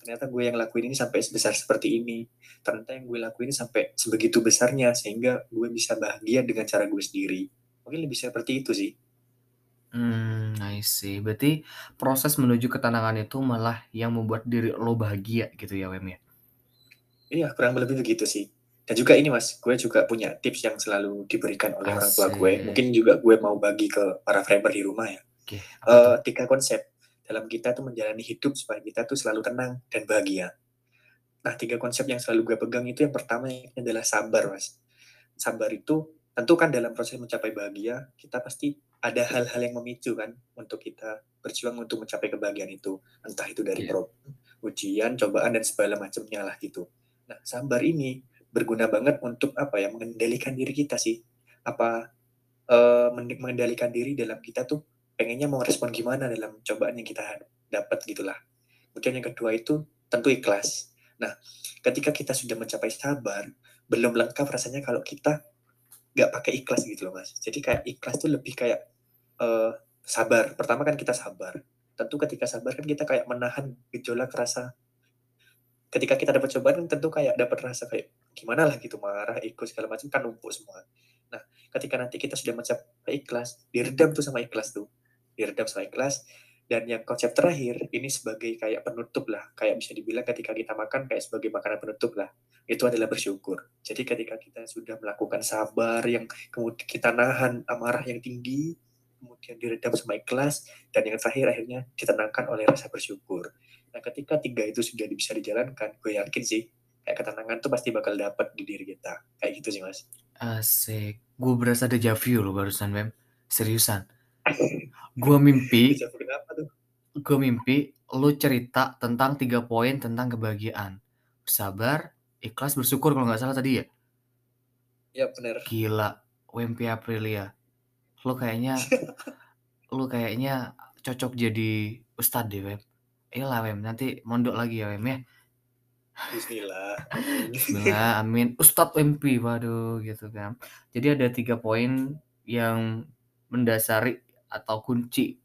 Ternyata gue yang lakuin ini sampai sebesar seperti ini. Ternyata yang gue lakuin ini sampai sebegitu besarnya sehingga gue bisa bahagia dengan cara gue sendiri. Mungkin lebih seperti itu sih. Hmm, I see. Berarti proses menuju ketenangan itu malah yang membuat diri lo bahagia gitu ya, Wem ya? Iya, kurang lebih begitu sih. Dan juga ini mas, gue juga punya tips yang selalu diberikan oleh orang tua gue. Asik. Mungkin juga gue mau bagi ke para framer di rumah ya. Oke, apa Eh, tuh? tiga konsep dalam kita tuh menjalani hidup supaya kita tuh selalu tenang dan bahagia. Nah, tiga konsep yang selalu gue pegang itu yang pertama adalah sabar, mas. Sabar itu tentu kan dalam proses mencapai bahagia, kita pasti ada hal-hal yang memicu kan untuk kita berjuang untuk mencapai kebahagiaan itu. Entah itu dari Iya. problem, ujian, cobaan, dan segala macamnya lah gitu. Nah, sabar ini berguna banget untuk apa ya, mengendalikan diri kita sih. Apa, eh, men- mengendalikan diri dalam kita tuh pengennya mau respon gimana dalam cobaan yang kita dapat gitulah. Kemudian yang kedua itu tentu ikhlas. Nah, ketika kita sudah mencapai sabar, belum lengkap rasanya kalau kita nggak pakai ikhlas gitu loh mas. Jadi kayak ikhlas tuh lebih kayak eh, sabar. Pertama kan kita sabar. Tentu ketika sabar kan kita kayak menahan gejolak rasa. Ketika kita dapat cobaan kan tentu kayak dapat rasa kayak gimana lah gitu marah, ikut segala macam kan numpuk semua. Nah, ketika nanti kita sudah mencapai ikhlas, diredam tuh sama ikhlas tuh diredam sama ikhlas dan yang konsep terakhir ini sebagai kayak penutup lah. Kayak bisa dibilang ketika kita makan kayak sebagai makanan penutup lah. Itu adalah bersyukur. Jadi ketika kita sudah melakukan sabar yang kemudian kita nahan amarah yang tinggi kemudian diredam sama ikhlas dan yang terakhir akhirnya ditenangkan oleh rasa bersyukur. Nah ketika tiga itu sudah bisa dijalankan gue yakin sih kayak ketenangan tuh pasti bakal dapat di diri kita. Kayak gitu sih mas. Asik. Gue berasa deja vu lo barusan, Wem. Seriusan. Gue mimpi, gue mimpi lo cerita tentang tiga poin tentang kebahagiaan. Bersabar, ikhlas, bersyukur kalau nggak salah tadi ya. ya benar Gila, Wempi Aprilia. Lo kayaknya, lo kayaknya cocok jadi ustadz deh, Wem. Iyalah, Wem. Nanti mondok lagi ya, Wem ya. Bismillah Bismillah, amin. Ustadz MP, waduh gitu kan. Jadi ada tiga poin yang mendasari atau kunci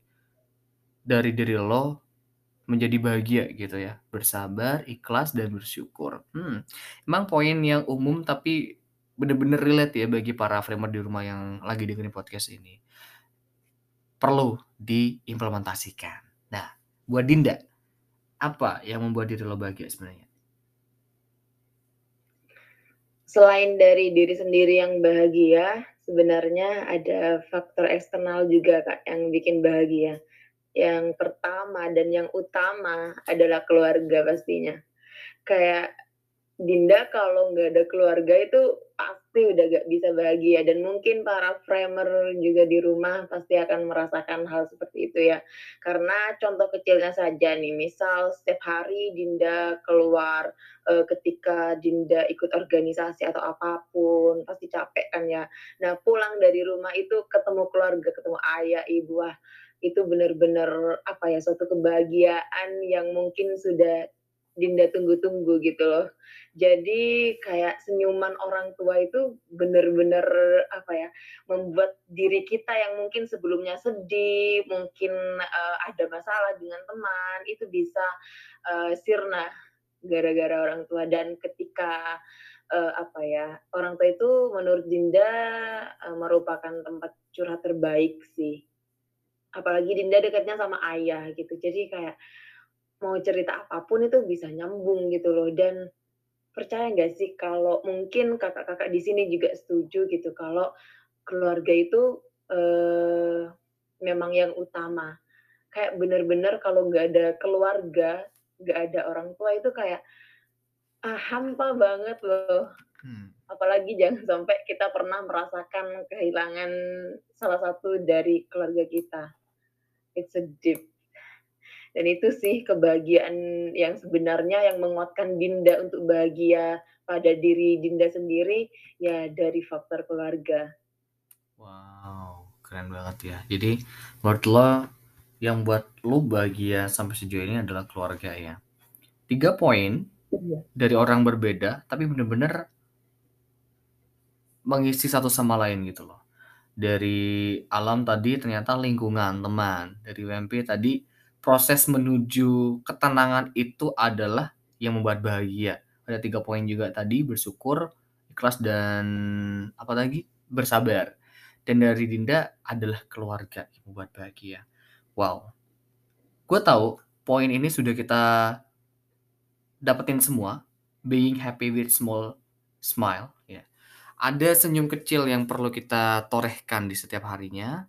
dari diri lo menjadi bahagia gitu ya. Bersabar, ikhlas, dan bersyukur. Hmm, emang poin yang umum tapi bener-bener relate ya bagi para framer di rumah yang lagi dengerin podcast ini. Perlu diimplementasikan. Nah, buat Dinda, apa yang membuat diri lo bahagia sebenarnya? Selain dari diri sendiri yang bahagia, sebenarnya ada faktor eksternal juga Kak yang bikin bahagia. Yang pertama dan yang utama adalah keluarga pastinya. Kayak Dinda kalau nggak ada keluarga itu pasti udah gak bisa bahagia dan mungkin para framer juga di rumah pasti akan merasakan hal seperti itu ya. Karena contoh kecilnya saja nih, misal setiap hari Dinda keluar eh, ketika Dinda ikut organisasi atau apa pun pasti capek kan ya. Nah pulang dari rumah itu ketemu keluarga, ketemu ayah, ibu, wah itu benar-benar apa ya suatu kebahagiaan yang mungkin sudah Dinda tunggu-tunggu gitu loh. Jadi kayak senyuman orang tua itu benar-benar apa ya membuat diri kita yang mungkin sebelumnya sedih, mungkin eh, ada masalah dengan teman itu bisa eh, sirna gara-gara orang tua. Dan ketika eh, apa ya orang tua itu menurut Dinda eh, merupakan tempat curhat terbaik sih. Apalagi Dinda dekatnya sama ayah gitu. Jadi kayak mau cerita apa pun itu bisa nyambung gitu loh. Dan percaya nggak sih kalau mungkin kakak-kakak di sini juga setuju gitu kalau keluarga itu eh, memang yang utama. Kayak bener-bener kalau nggak ada keluarga nggak ada orang tua itu kayak ah, hampa banget loh. Hmm. apalagi jangan sampai kita pernah merasakan kehilangan salah satu dari keluarga kita. It's a deep Dan itu sih kebahagiaan yang sebenarnya yang menguatkan Dinda untuk bahagia pada diri Dinda sendiri, ya dari faktor keluarga. Wow, keren banget ya. Jadi menurut lo yang buat lo bahagia sampai sejauh ini adalah keluarga ya. Tiga poin Iya. dari orang berbeda, tapi bener-bener mengisi satu sama lain gitu loh. Dari alam tadi ternyata lingkungan teman. Dari WMP tadi proses menuju ketenangan itu adalah yang membuat bahagia. Ada tiga poin juga tadi bersyukur, ikhlas dan apa lagi bersabar. Dan dari Dinda adalah keluarga yang membuat bahagia. Wow, gue tahu poin ini sudah kita dapetin semua. Being happy with small smile, ya. Ada senyum kecil yang perlu kita torehkan di setiap harinya.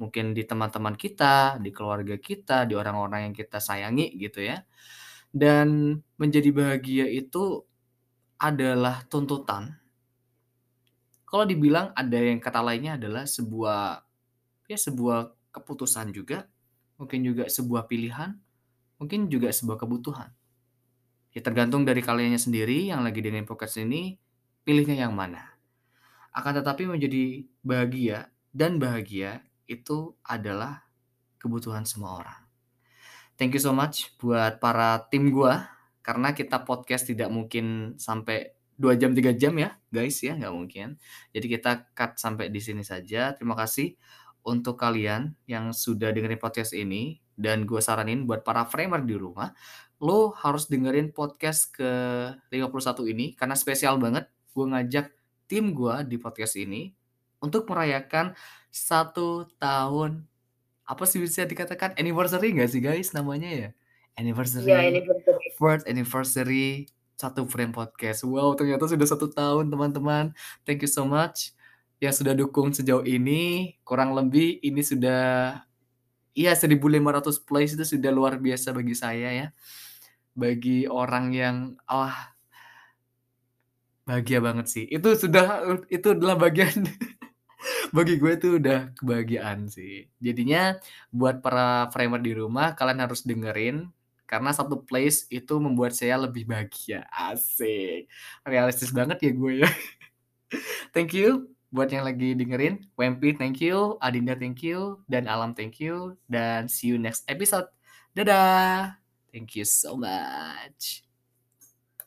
Mungkin di teman-teman kita, di keluarga kita, di orang-orang yang kita sayangi gitu ya. Dan menjadi bahagia itu adalah tuntutan. Kalau dibilang ada yang kata lainnya adalah sebuah ya sebuah keputusan juga, mungkin juga sebuah pilihan, mungkin juga sebuah kebutuhan. Ya tergantung dari kaliannya sendiri yang lagi dengerin podcast ini, pilihnya yang mana. Akan tetapi menjadi bahagia dan bahagia itu adalah kebutuhan semua orang. Thank you so much buat para tim gua karena kita podcast tidak mungkin sampai 2 jam 3 jam ya, guys ya, nggak mungkin. Jadi kita cut sampai di sini saja. Terima kasih untuk kalian yang sudah dengerin podcast ini dan gue saranin buat para framer di rumah, lo harus dengerin podcast ke 51 ini karena spesial banget. Gue ngajak tim gue di podcast ini untuk merayakan satu tahun. Apa sih bisa dikatakan? Anniversary nggak sih guys namanya ya? Anniversary. Ya, anniversary. first anniversary satu frame podcast. Wow ternyata sudah satu tahun teman-teman. Thank you so much. Yang sudah dukung sejauh ini. Kurang lebih ini sudah iya 1500 plays itu sudah luar biasa bagi saya ya. Bagi orang yang ah bahagia banget sih. Itu sudah itu adalah bagian bagi gue itu udah kebahagiaan sih. Jadinya buat para framer di rumah kalian harus dengerin karena satu place itu membuat saya lebih bahagia. Asik. Realistis banget ya gue ya. Thank you buat yang lagi dengerin. Wempi thank you. Adinda thank you. Dan Alam thank you. Dan see you next episode. Dadah. Thank you so much